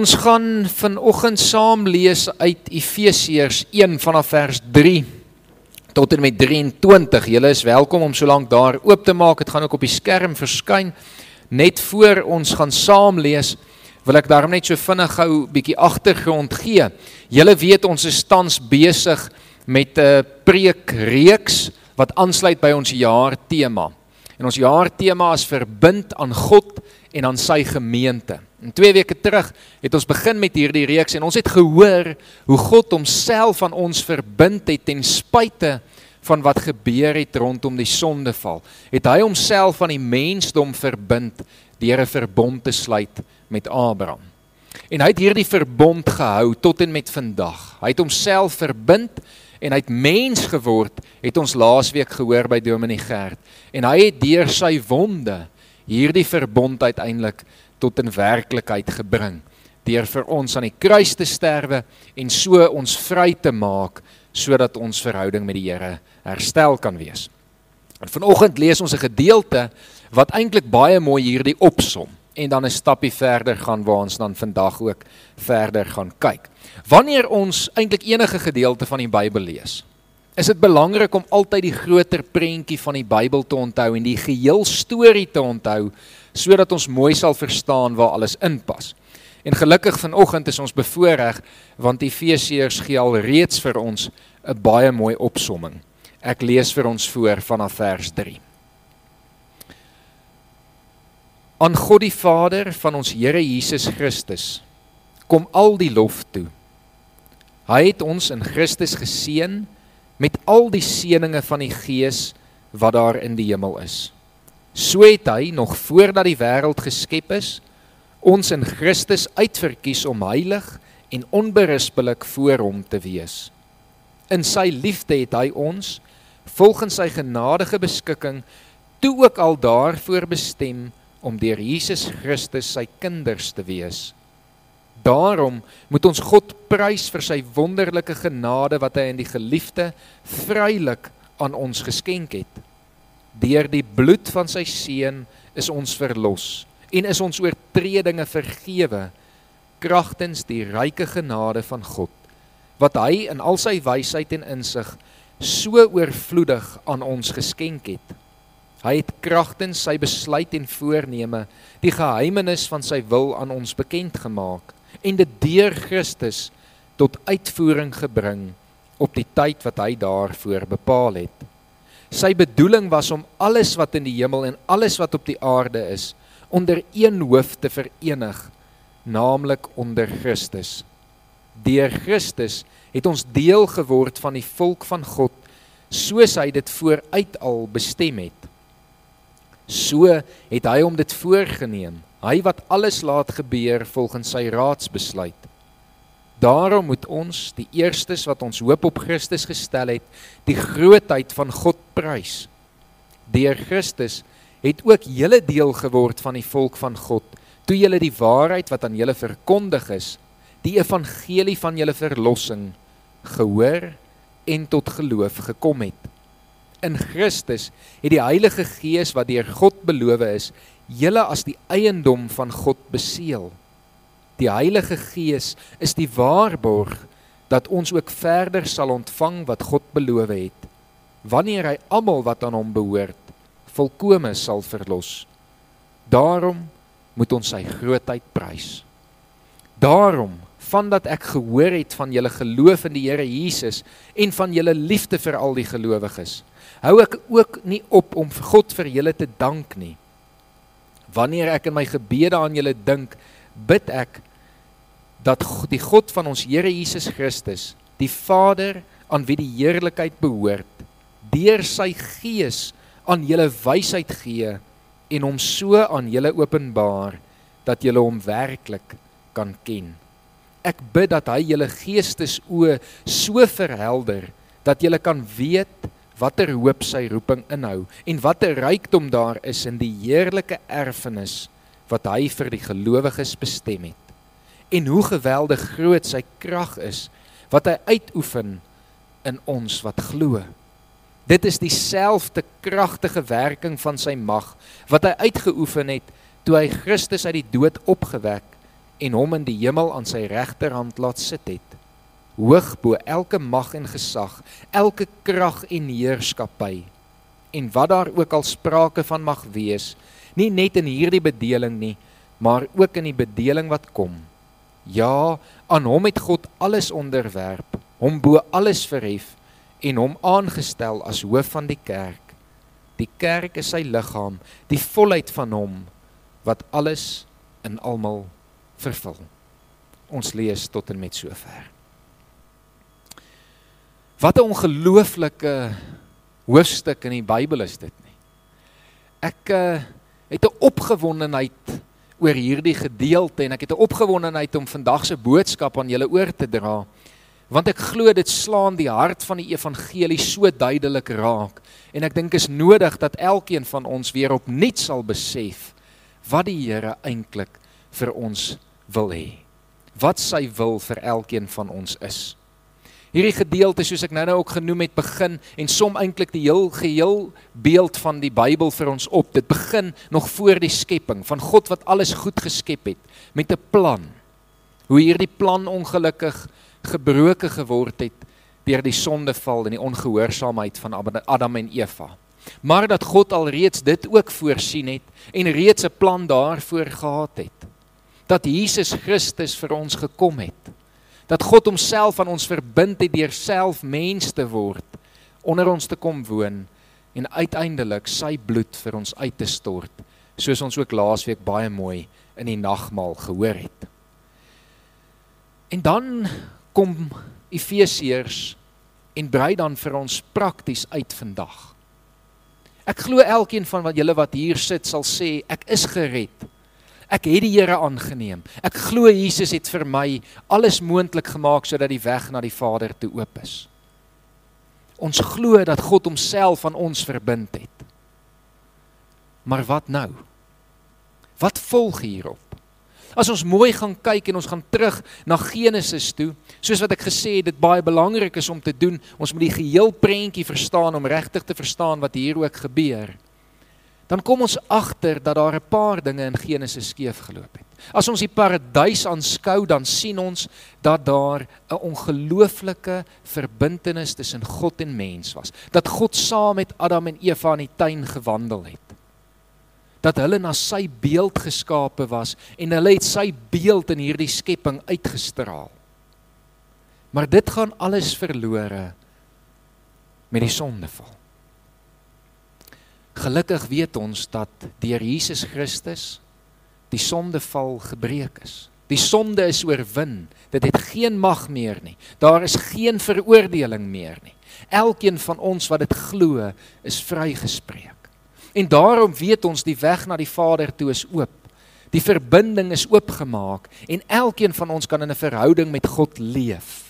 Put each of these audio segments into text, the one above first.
Ons gaan vanoggend saam lees uit Efesiërs 1 vanaf vers 3 tot en met 23. Julle is welkom om so lank daar oop te maak. Dit gaan ook op die skerm verskyn. Net voor ons gaan saam lees, wil ek daarom net so vinnig gou 'n bietjie agtergrond gee. Julle weet ons is tans besig met 'n preekreeks wat aansluit by ons jaar tema. En ons jaar tema is verbind aan God en aan sy gemeente. En 2 weke terug het ons begin met hierdie reeks en ons het gehoor hoe God homself aan ons verbind het ten spyte van wat gebeur het rondom die sondeval. Het hy homself aan die mensdom verbind deur 'n verbond te sluit met Abraham. En hy het hierdie verbond gehou tot en met vandag. Hy het homself verbind en hy het mens geword, het ons laasweek gehoor by Dominee Gert. En hy het deur sy wonde hierdie verbond uiteindelik tot in werklikheid gebring deur vir ons aan die kruis te sterwe en so ons vry te maak sodat ons verhouding met die Here herstel kan wees. En vanoggend lees ons 'n gedeelte wat eintlik baie mooi hierdie opsom en dan 'n stappie verder gaan waar ons dan vandag ook verder gaan kyk. Wanneer ons eintlik enige gedeelte van die Bybel lees, is dit belangrik om altyd die groter prentjie van die Bybel te onthou en die geheel storie te onthou sodat ons mooi sal verstaan waar alles inpas. En gelukkig vanoggend is ons bevoorreg want Efesiërs gee al reeds vir ons 'n baie mooi opsomming. Ek lees vir ons voor vanaf vers 3. Aan God die Vader van ons Here Jesus Christus kom al die lof toe. Hy het ons in Christus geseën met al die seënings van die Gees wat daar in die hemel is. So het hy nog voordat die wêreld geskep is, ons in Christus uitverkies om heilig en onberispelik voor hom te wees. In sy liefde het hy ons volgens sy genadige beskikking toe ook al daarvoor bestem om deur Jesus Christus sy kinders te wees. Daarom moet ons God prys vir sy wonderlike genade wat hy in die geliefde vrylik aan ons geskenk het. Deur die bloed van sy seun is ons verlos en is ons oortredinge vergewe kragtens die ryke genade van God wat hy in al sy wysheid en insig so oorvloedig aan ons geskenk het. Hy het kragtens sy besluit en voorneme die geheimenis van sy wil aan ons bekend gemaak en dit deur Christus tot uitvoering gebring op die tyd wat hy daarvoor bepaal het. Sy bedoeling was om alles wat in die hemel en alles wat op die aarde is onder een hoof te verenig, naamlik onder Christus. Deur Christus het ons deel geword van die volk van God soos hy dit vooruit al bestem het. So het hy hom dit voorgenem, hy wat alles laat gebeur volgens sy raadsbesluit. Daarom moet ons, die eerstes wat ons hoop op Christus gestel het, die grootheid van God prys. Deur Christus het ook julle deel geword van die volk van God, toe julle die waarheid wat aan julle verkondig is, die evangelie van julle verlossing gehoor en tot geloof gekom het. In Christus het die Heilige Gees wat deur God beloof is, julle as die eiendom van God beseël. Die Heilige Gees is die waarborg dat ons ook verder sal ontvang wat God beloof het. Wanneer hy almal wat aan hom behoort volkome sal verlos. Daarom moet ons sy grootheid prys. Daarom vandat ek gehoor het van julle geloof in die Here Jesus en van julle liefde vir al die gelowiges, hou ek ook nie op om vir God vir julle te dank nie. Wanneer ek in my gebede aan julle dink, bid ek dat die God van ons Here Jesus Christus, die Vader aan wie die heerlikheid behoort, deur sy Gees aan julle wysheid gee en hom so aan julle openbaar dat julle hom werklik kan ken. Ek bid dat hy julle geestesoë so verhelder dat julle kan weet watter hoop sy roeping inhou en watter rykdom daar is in die heerlike erfenis wat hy vir die gelowiges bestem het en hoe geweldig groot sy krag is wat hy uitoefen in ons wat glo. Dit is dieselfde kragtige werking van sy mag wat hy uitgeoefen het toe hy Christus uit die dood opgewek en hom in die hemel aan sy regterhand laat sit het hoog bo elke mag en gesag elke krag en heerskappy en wat daar ook al sprake van mag wees nie net in hierdie bedeling nie maar ook in die bedeling wat kom ja aan hom het God alles onderwerp hom bo alles verhef en hom aangestel as hoof van die kerk die kerk is sy liggaam die volheid van hom wat alles in almal vervul. Ons lees tot en met sover. Wat 'n ongelooflike hoofstuk in die Bybel is dit nie. Ek uh, het 'n opgewondenheid oor hierdie gedeelte en ek het 'n opgewondenheid om vandag se boodskap aan julle oor te dra. Want ek glo dit slaan die hart van die evangelie so duidelik raak en ek dink is nodig dat elkeen van ons weer opnuut sal besef wat die Here eintlik vir ons wil hê. Wat sy wil vir elkeen van ons is. Hierdie gedeelte soos ek nou-nou ook genoem het begin en som eintlik die heel geheel beeld van die Bybel vir ons op. Dit begin nog voor die skepping van God wat alles goed geskep het met 'n plan. Hoe hierdie plan ongelukkig gebroke geword het deur die sondeval en die ongehoorsaamheid van Adam en Eva. Maar dat God alreeds dit ook voorsien het en reeds 'n plan daarvoor gehad het dat Jesus Christus vir ons gekom het. Dat God homself aan ons verbind het deur self mens te word, onder ons te kom woon en uiteindelik sy bloed vir ons uit te stort, soos ons ook laasweek baie mooi in die nagmaal gehoor het. En dan kom Efesiërs en brei dan vir ons prakties uit vandag. Ek glo elkeen van wat julle wat hier sit sal sê ek is gered Ek het die Here aangeneem. Ek glo Jesus het vir my alles moontlik gemaak sodat die weg na die Vader toe oop is. Ons glo dat God homself aan ons verbind het. Maar wat nou? Wat volg hierop? As ons mooi gaan kyk en ons gaan terug na Genesis toe, soos wat ek gesê het, dit baie belangrik is om te doen, ons moet die geheel prentjie verstaan om regtig te verstaan wat hier ook gebeur dan kom ons agter dat daar 'n paar dinge in Genesis skeef geloop het. As ons die paradys aanskou, dan sien ons dat daar 'n ongelooflike verbintenis tussen God en mens was. Dat God saam met Adam en Eva in die tuin gewandel het. Dat hulle na sy beeld geskape was en hulle het sy beeld in hierdie skepping uitgestraal. Maar dit gaan alles verlore met die sondeval. Gelukkig weet ons dat deur Jesus Christus die sondeval gebreek is. Die sonde is oorwin. Dit het geen mag meer nie. Daar is geen veroordeling meer nie. Elkeen van ons wat dit glo, is vrygespreek. En daarom weet ons die weg na die Vader toe is oop. Die verbinding is oopgemaak en elkeen van ons kan in 'n verhouding met God leef.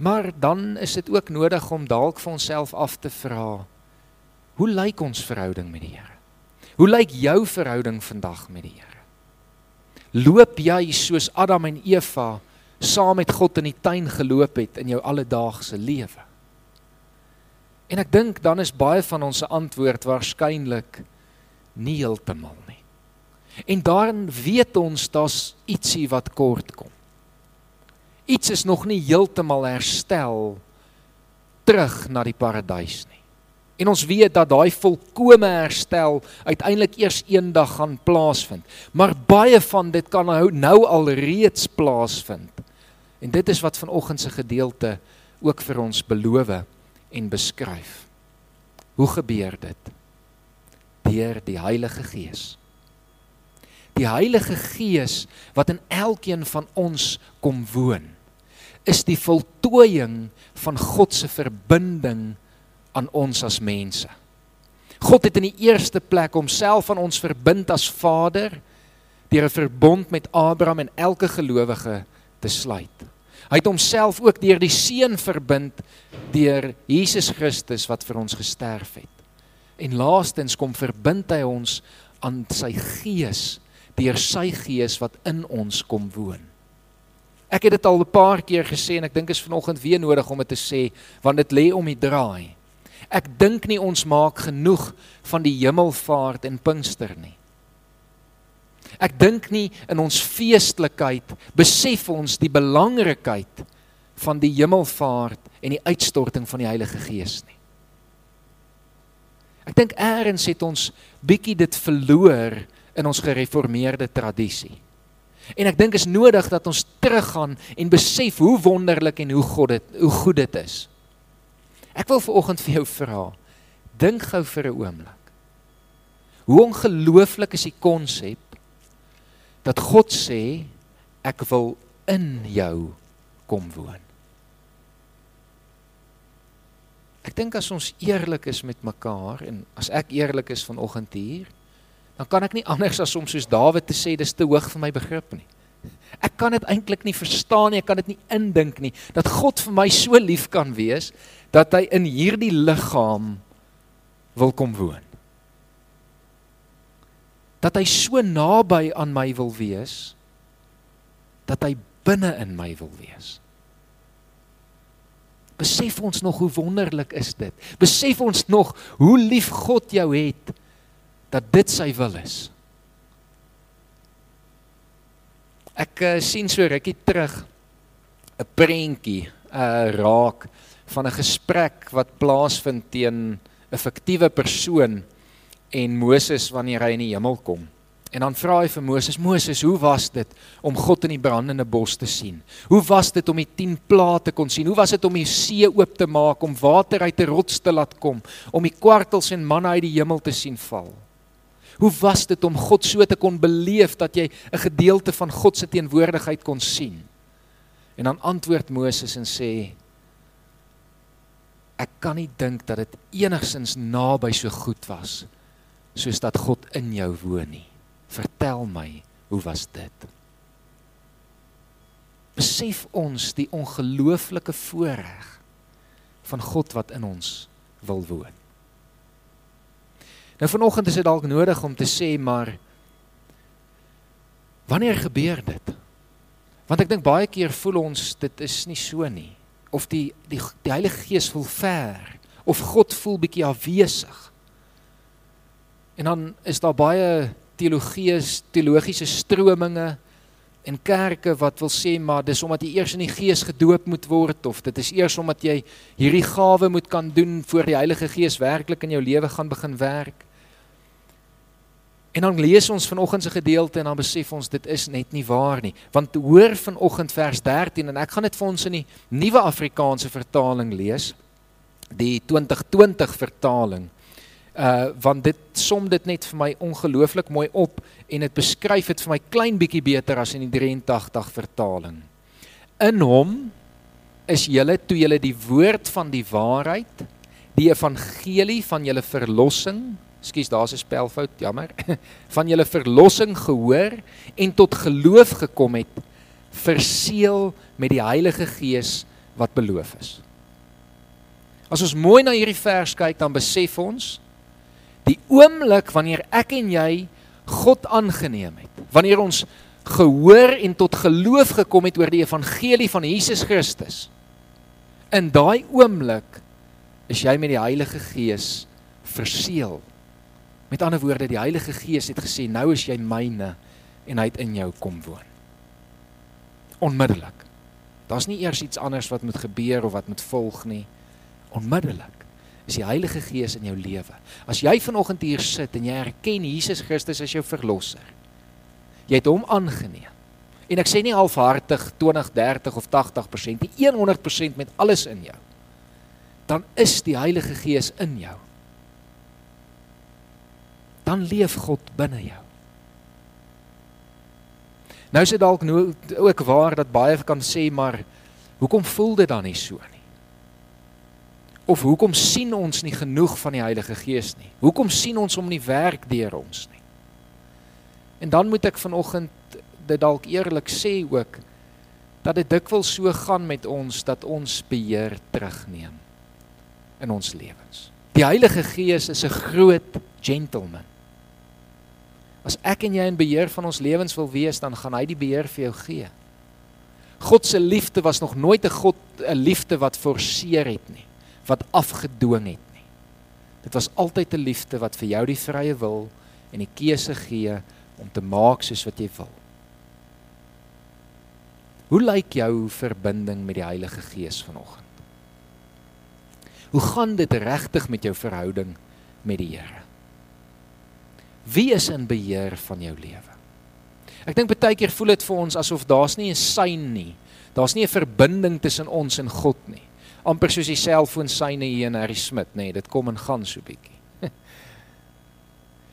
Maar dan is dit ook nodig om dalk vir onsself af te vra: Hoe lyk ons verhouding met die Here? Hoe lyk jou verhouding vandag met die Here? Loop jy soos Adam en Eva saam met God in die tuin geloop het in jou alledaagse lewe? En ek dink dan is baie van ons se antwoord waarskynlik nie heeltemal nie. En daarin weet ons daar's ietsie wat kort kom iets is nog nie heeltemal herstel terug na die paradys nie. En ons weet dat daai volkomme herstel uiteindelik eers eendag gaan plaasvind. Maar baie van dit kan nou nou al reeds plaasvind. En dit is wat vanoggend se gedeelte ook vir ons beloof en beskryf. Hoe gebeur dit? Deur die Heilige Gees. Die Heilige Gees wat in elkeen van ons kom woon is die voltooiing van God se verbinding aan ons as mense. God het in die eerste plek homself aan ons verbind as Vader deur 'n verbond met Abraham en elke gelowige te sluit. Hy het homself ook deur die Seun verbind deur Jesus Christus wat vir ons gesterf het. En laastens kom verbind hy ons aan sy Gees deur sy Gees wat in ons kom woon. Ek het dit al 'n paar keer gesê en ek dink is vanoggend weer nodig om dit te sê want dit lê om die draai. Ek dink nie ons maak genoeg van die hemelvaart en Pinkster nie. Ek dink nie in ons feestelikheid besef ons die belangrikheid van die hemelvaart en die uitstorting van die Heilige Gees nie. Ek dink eers het ons bietjie dit verloor in ons gereformeerde tradisie. En ek dink is nodig dat ons teruggaan en besef hoe wonderlik en hoe God dit hoe goed dit is. Ek wil veraloggend vir jou vra. Dink gou vir 'n oomblik. Hoe ongelooflik is die konsep dat God sê ek wil in jou kom woon. Ek dink as ons eerlik is met mekaar en as ek eerlik is vanoggend hier, dan kan ek nie anders as om soos Dawid te sê dis te hoog vir my begrip nie. Ek kan dit eintlik nie verstaan nie, ek kan dit nie indink nie dat God vir my so lief kan wees dat hy in hierdie liggaam wil kom woon. Dat hy so naby aan my wil wees dat hy binne in my wil wees. Besef ons nog hoe wonderlik is dit? Besef ons nog hoe lief God jou het dat dit sy wil is? Ek uh, sien so rukkie terug 'n prentjie uh raak van 'n gesprek wat plaasvind teen 'n fiktiewe persoon en Moses wanneer hy in die hemel kom. En dan vra hy vir Moses: "Moses, hoe was dit om God in die brandende bos te sien? Hoe was dit om die 10 plaae te kon sien? Hoe was dit om die see oop te maak, om water uit 'n rots te laat kom, om die kwartels en manna uit die hemel te sien val? Hoe was dit om God so te kon beleef dat jy 'n gedeelte van God se teenwoordigheid kon sien?" En dan antwoord Moses en sê: "Ek kan nie dink dat dit enigsins naby so goed was soos dat God in jou woon nie." Vertel my, hoe was dit? Besef ons die ongelooflike voorreg van God wat in ons wil woon. Nou vanoggend is dit dalk nodig om te sê maar wanneer gebeur dit? Want ek dink baie keer voel ons dit is nie so nie of die die die Heilige Gees voel ver of God voel bietjie afwesig. En dan is daar baie teologie teologiese strominge en kerke wat wil sê maar dis omdat jy eers in die gees gedoop moet word of dit is eers omdat jy hierdie gawe moet kan doen voor die Heilige Gees werklik in jou lewe gaan begin werk. En dan lees ons vanoggend se gedeelte en dan besef ons dit is net nie waar nie. Want hoor vanoggend vers 13 en ek gaan dit vir ons in die nuwe Afrikaanse vertaling lees. Die 2020 vertaling uh want dit som dit net vir my ongelooflik mooi op en dit beskryf dit vir my klein bietjie beter as in die 83 vertaling. In hom is julle toe julle die woord van die waarheid, die evangelie van julle verlossing, skus daar's 'n spelfout, jammer, van julle verlossing gehoor en tot geloof gekom het, verseël met die Heilige Gees wat beloof is. As ons mooi na hierdie vers kyk, dan besef ons Die oomblik wanneer ek en jy God aangeneem het, wanneer ons gehoor en tot geloof gekom het oor die evangelie van Jesus Christus. In daai oomblik is jy met die Heilige Gees verseël. Met ander woorde, die Heilige Gees het gesê, nou is jy myne en hy het in jou kom woon. Onmiddellik. Daar's nie eers iets anders wat moet gebeur of wat moet volg nie. Onmiddellik is die Heilige Gees in jou lewe. As jy vanoggend hier sit en jy erken Jesus Christus as jou verlosser. Jy het hom aangeneem. En ek sê nie halfhartig 20, 30 of 80%, nie 100% met alles in jou. Dan is die Heilige Gees in jou. Dan leef God binne jou. Nou is dit dalk nou ook waar dat baie kan sê maar hoekom voel dit dan nie so nie? Of hoekom sien ons nie genoeg van die Heilige Gees nie? Hoekom sien ons hom nie werk deur ons nie? En dan moet ek vanoggend dit dalk eerlik sê ook dat dit dikwels so gaan met ons dat ons beheer terugneem in ons lewens. Die Heilige Gees is 'n groot gentleman. As ek en jy in beheer van ons lewens wil wees, dan gaan hy die beheer vir jou gee. God se liefde was nog nooit 'n God 'n liefde wat forceer het nie wat afgedwing het nie. Dit was altyd 'n liefde wat vir jou die vrye wil en die keuse gee om te maak soos wat jy wil. Hoe lyk jou verbinding met die Heilige Gees vanoggend? Hoe gaan dit regtig met jou verhouding met die Here? Wie is in beheer van jou lewe? Ek dink baie keer voel dit vir ons asof daar's nie 'n sein nie. Daar's nie 'n verbinding tussen ons en God nie. amper soos die selfoon syne hier in Harry Smit, nê, nee, dit kom en gaan so bietjie.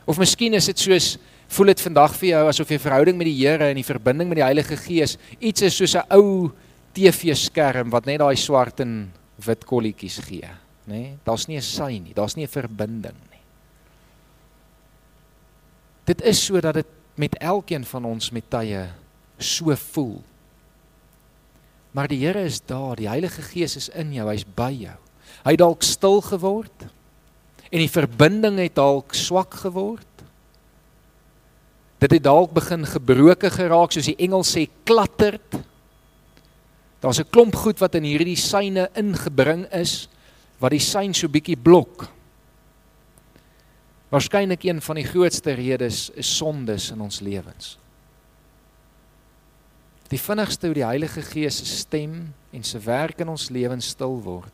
of miskien is dit soos voel dit vandag vir jou asof jy verhouding met die Here en die verbinding met die Heilige Gees iets is soos 'n ou TV-skerm wat net daai swart en wit kolletjies gee, nê? Nee, daar's nie 'n sy nie, daar's nie 'n verbinding. Dit is sodat dit met elkeen van ons met tye so voel. Maar die Here is daar, die Heilige Gees is in jou, hy's by jou. Hy het dalk stil geword en die verbinding het dalk swak geword. Dit het dalk begin gebroke geraak soos die engel sê klatterd. Daar's 'n klomp goed wat in hierdie syne ingebring is wat die syn so bietjie blok. Waarskynlik een van die grootste redes is sondes in ons lewens. Die vinnigste hoe die Heilige Gees se stem en se werk in ons lewens stil word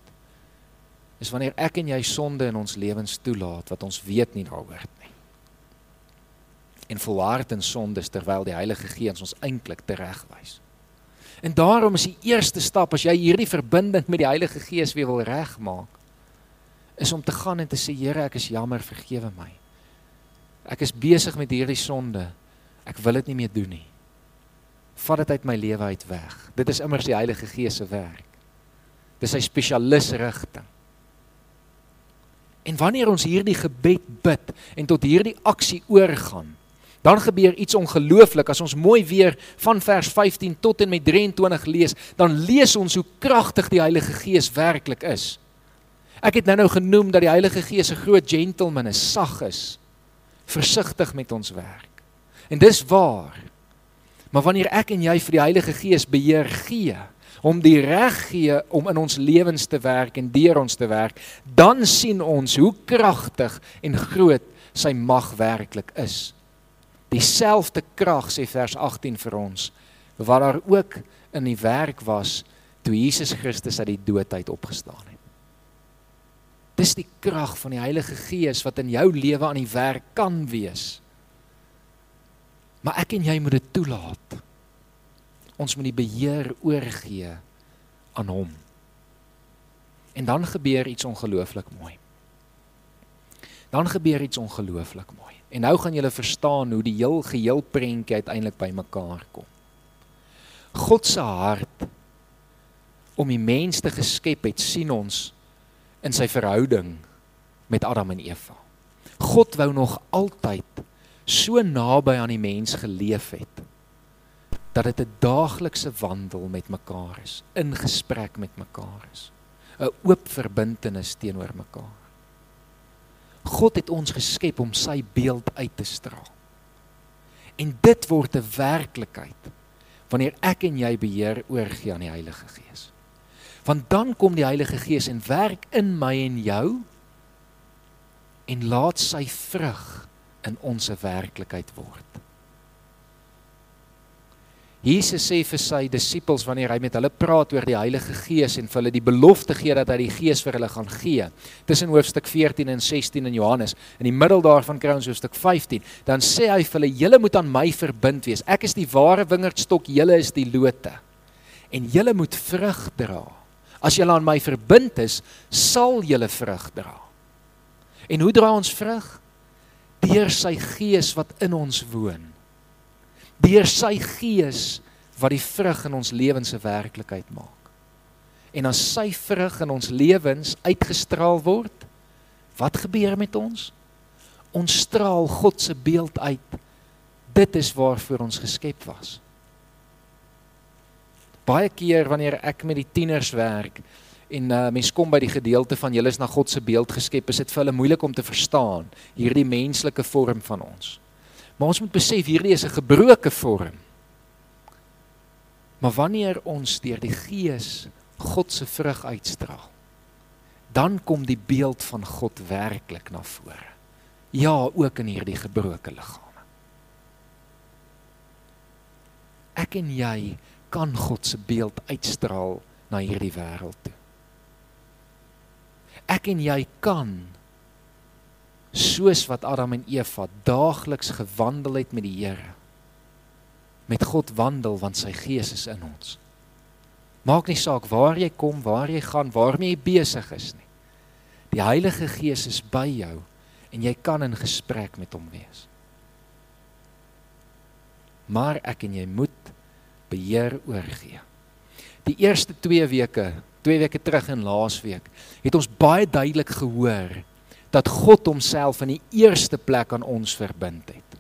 is wanneer ek en jy sonde in ons lewens toelaat wat ons weet nie daaroor nie. En volhard in sondes terwyl die Heilige Gees ons eintlik teregwys. En daarom is die eerste stap as jy hierdie verbinding met die Heilige Gees weer wil regmaak is om te gaan en te sê Here, ek is jammer, vergewe my. Ek is besig met hierdie sonde. Ek wil dit nie meer doen nie vat dit uit my lewe uit weg. Dit is immers die Heilige Gees se werk. Dis sy spesialis rigting. En wanneer ons hierdie gebed bid en tot hierdie aksie oorgaan, dan gebeur iets ongelooflik. As ons mooi weer van vers 15 tot en met 23 lees, dan lees ons hoe kragtig die Heilige Gees werklik is. Ek het nou-nou genoem dat die Heilige Gees 'n groot gentleman is, sag is, versigtig met ons werk. En dis waar. Maar wanneer ek en jy vir die Heilige Gees beheer gee, om die reg gee om in ons lewens te werk en deur ons te werk, dan sien ons hoe kragtig en groot sy mag werklik is. Dieselfde krag sê vers 18 vir ons wat daar ook in die werk was toe Jesus Christus uit die dood uit opgestaan het. Dis die krag van die Heilige Gees wat in jou lewe aan die werk kan wees. Maar ek en jy moet dit toelaat. Ons moet die beheer oorgee aan hom. En dan gebeur iets ongelooflik mooi. Dan gebeur iets ongelooflik mooi. En nou gaan julle verstaan hoe die heel geheel prentjie uiteindelik bymekaar kom. God se hart om die mens te geskep het, sien ons in sy verhouding met Adam en Eva. God wou nog altyd so naby aan die mens geleef het dat dit 'n daaglikse wandel met mekaar is, in gesprek met mekaar is. 'n Oop verbintenis teenoor mekaar. God het ons geskep om sy beeld uit te straal. En dit word 'n werklikheid wanneer ek en jy beheer oorgee aan die Heilige Gees. Want dan kom die Heilige Gees en werk in my en jou en laat sy vrug in ons werklikheid word. Jesus sê vir sy disippels wanneer hy met hulle praat oor die Heilige Gees en vir hulle die belofte gee dat hy die Gees vir hulle gaan gee. Tussen hoofstuk 14 en 16 in Johannes, in die middel daarvan kry ons hoofstuk 15, dan sê hy vir hulle: "Julle moet aan my verbind wees. Ek is die ware wingerdstok, julle is die lote. En julle moet vrug dra. As julle aan my verbind is, sal julle vrug dra." En hoe dra ons vrug? deur sy gees wat in ons woon. Deur sy gees wat die vrug in ons lewens se werklikheid maak. En as sy vrug in ons lewens uitgestraal word, wat gebeur met ons? Ons straal God se beeld uit. Dit is waarvoor ons geskep was. Baie keer wanneer ek met die tieners werk, en uh, mens kom by die gedeelte van julle is na God se beeld geskep, is dit vir hulle moeilik om te verstaan hierdie menslike vorm van ons. Maar ons moet besef hierdie is 'n gebroke vorm. Maar wanneer ons deur die Gees God se vrug uitstraal, dan kom die beeld van God werklik na vore. Ja, ook in hierdie gebroke liggame. Ek en jy kan God se beeld uitstraal na hierdie wêreld toe. Ek en jy kan soos wat Adam en Eva daagliks gewandel het met die Here met God wandel want sy gees is in ons. Maak nie saak waar jy kom, waar jy gaan, waarmee jy besig is nie. Die Heilige Gees is by jou en jy kan in gesprek met hom wees. Maar ek en jy moet beheer oorgee. Die eerste 2 weke, 2 weke terug en laasweek, het ons baie duidelik gehoor dat God homself in die eerste plek aan ons verbind het.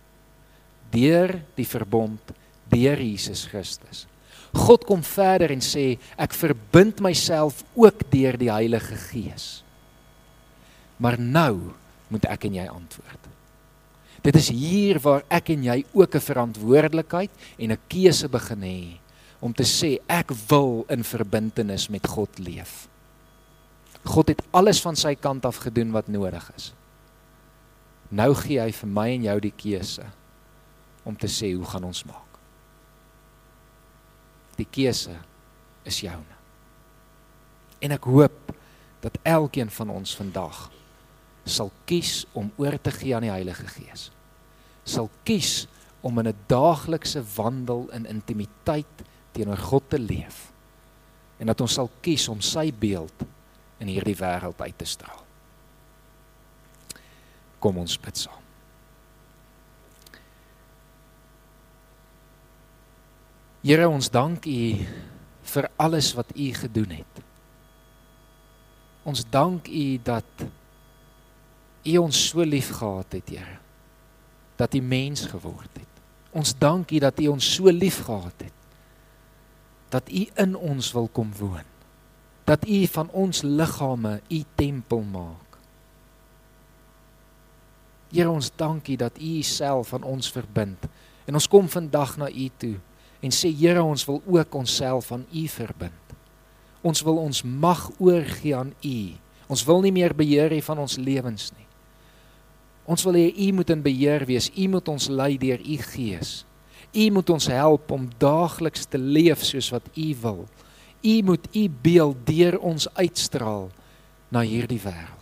Deur die verbond deur Jesus Christus. God kom verder en sê ek verbind myself ook deur die Heilige Gees. Maar nou moet ek en jy antwoord. Dit is hier waar ek en jy ook 'n verantwoordelikheid en 'n keuse begin hê om te sê ek wil in verbintenis met God leef. God het alles van sy kant af gedoen wat nodig is. Nou gee hy vir my en jou die keuse om te sê hoe gaan ons maak? Die keuse is joune. En ek hoop dat elkeen van ons vandag sal kies om oor te gee aan die Heilige Gees. Sal kies om in 'n daaglikse wandel in intimiteit teenoor God te leef. En dat ons sal kies om sy beeld in hierdie wêreld uit te straal. Kom ons bid saam. Here ons dank U vir alles wat U gedoen het. Ons dank U dat U ons so lief gehad het, Here. Dat U mens geword het. Ons dank U dat U ons so lief gehad het. Dat U in ons wil kom woon. Dat U van ons liggame U tempel maak. Here ons dank U dat U self aan ons verbind. En ons kom vandag na U toe en sê Here ons wil ook onsself aan U verbind. Ons wil ons mag oorgee aan U. Ons wil nie meer beheer hê van ons lewens nie. Ons wil hê U moet in beheer wees. U moet ons lei deur U Gees. U moet ons help om daagliks te leef soos wat U wil. U moet U beeld deur ons uitstraal na hierdie wêreld.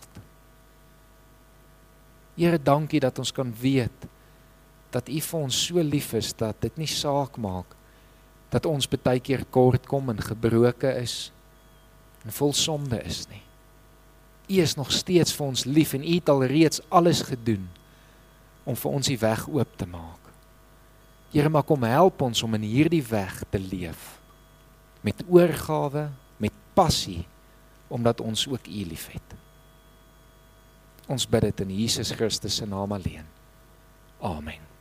Here, dankie dat ons kan weet dat U vir ons so lief is dat dit nie saak maak dat ons baie keer kort kom en gebroke is en vol sonde is nie. U is nog steeds vir ons lief en u het al reeds alles gedoen om vir ons die weg oop te maak. Here, maar kom help ons om in hierdie weg te leef met oorgawe, met passie omdat ons ook u liefhet. Ons bid dit in Jesus Christus se naam alleen. Amen.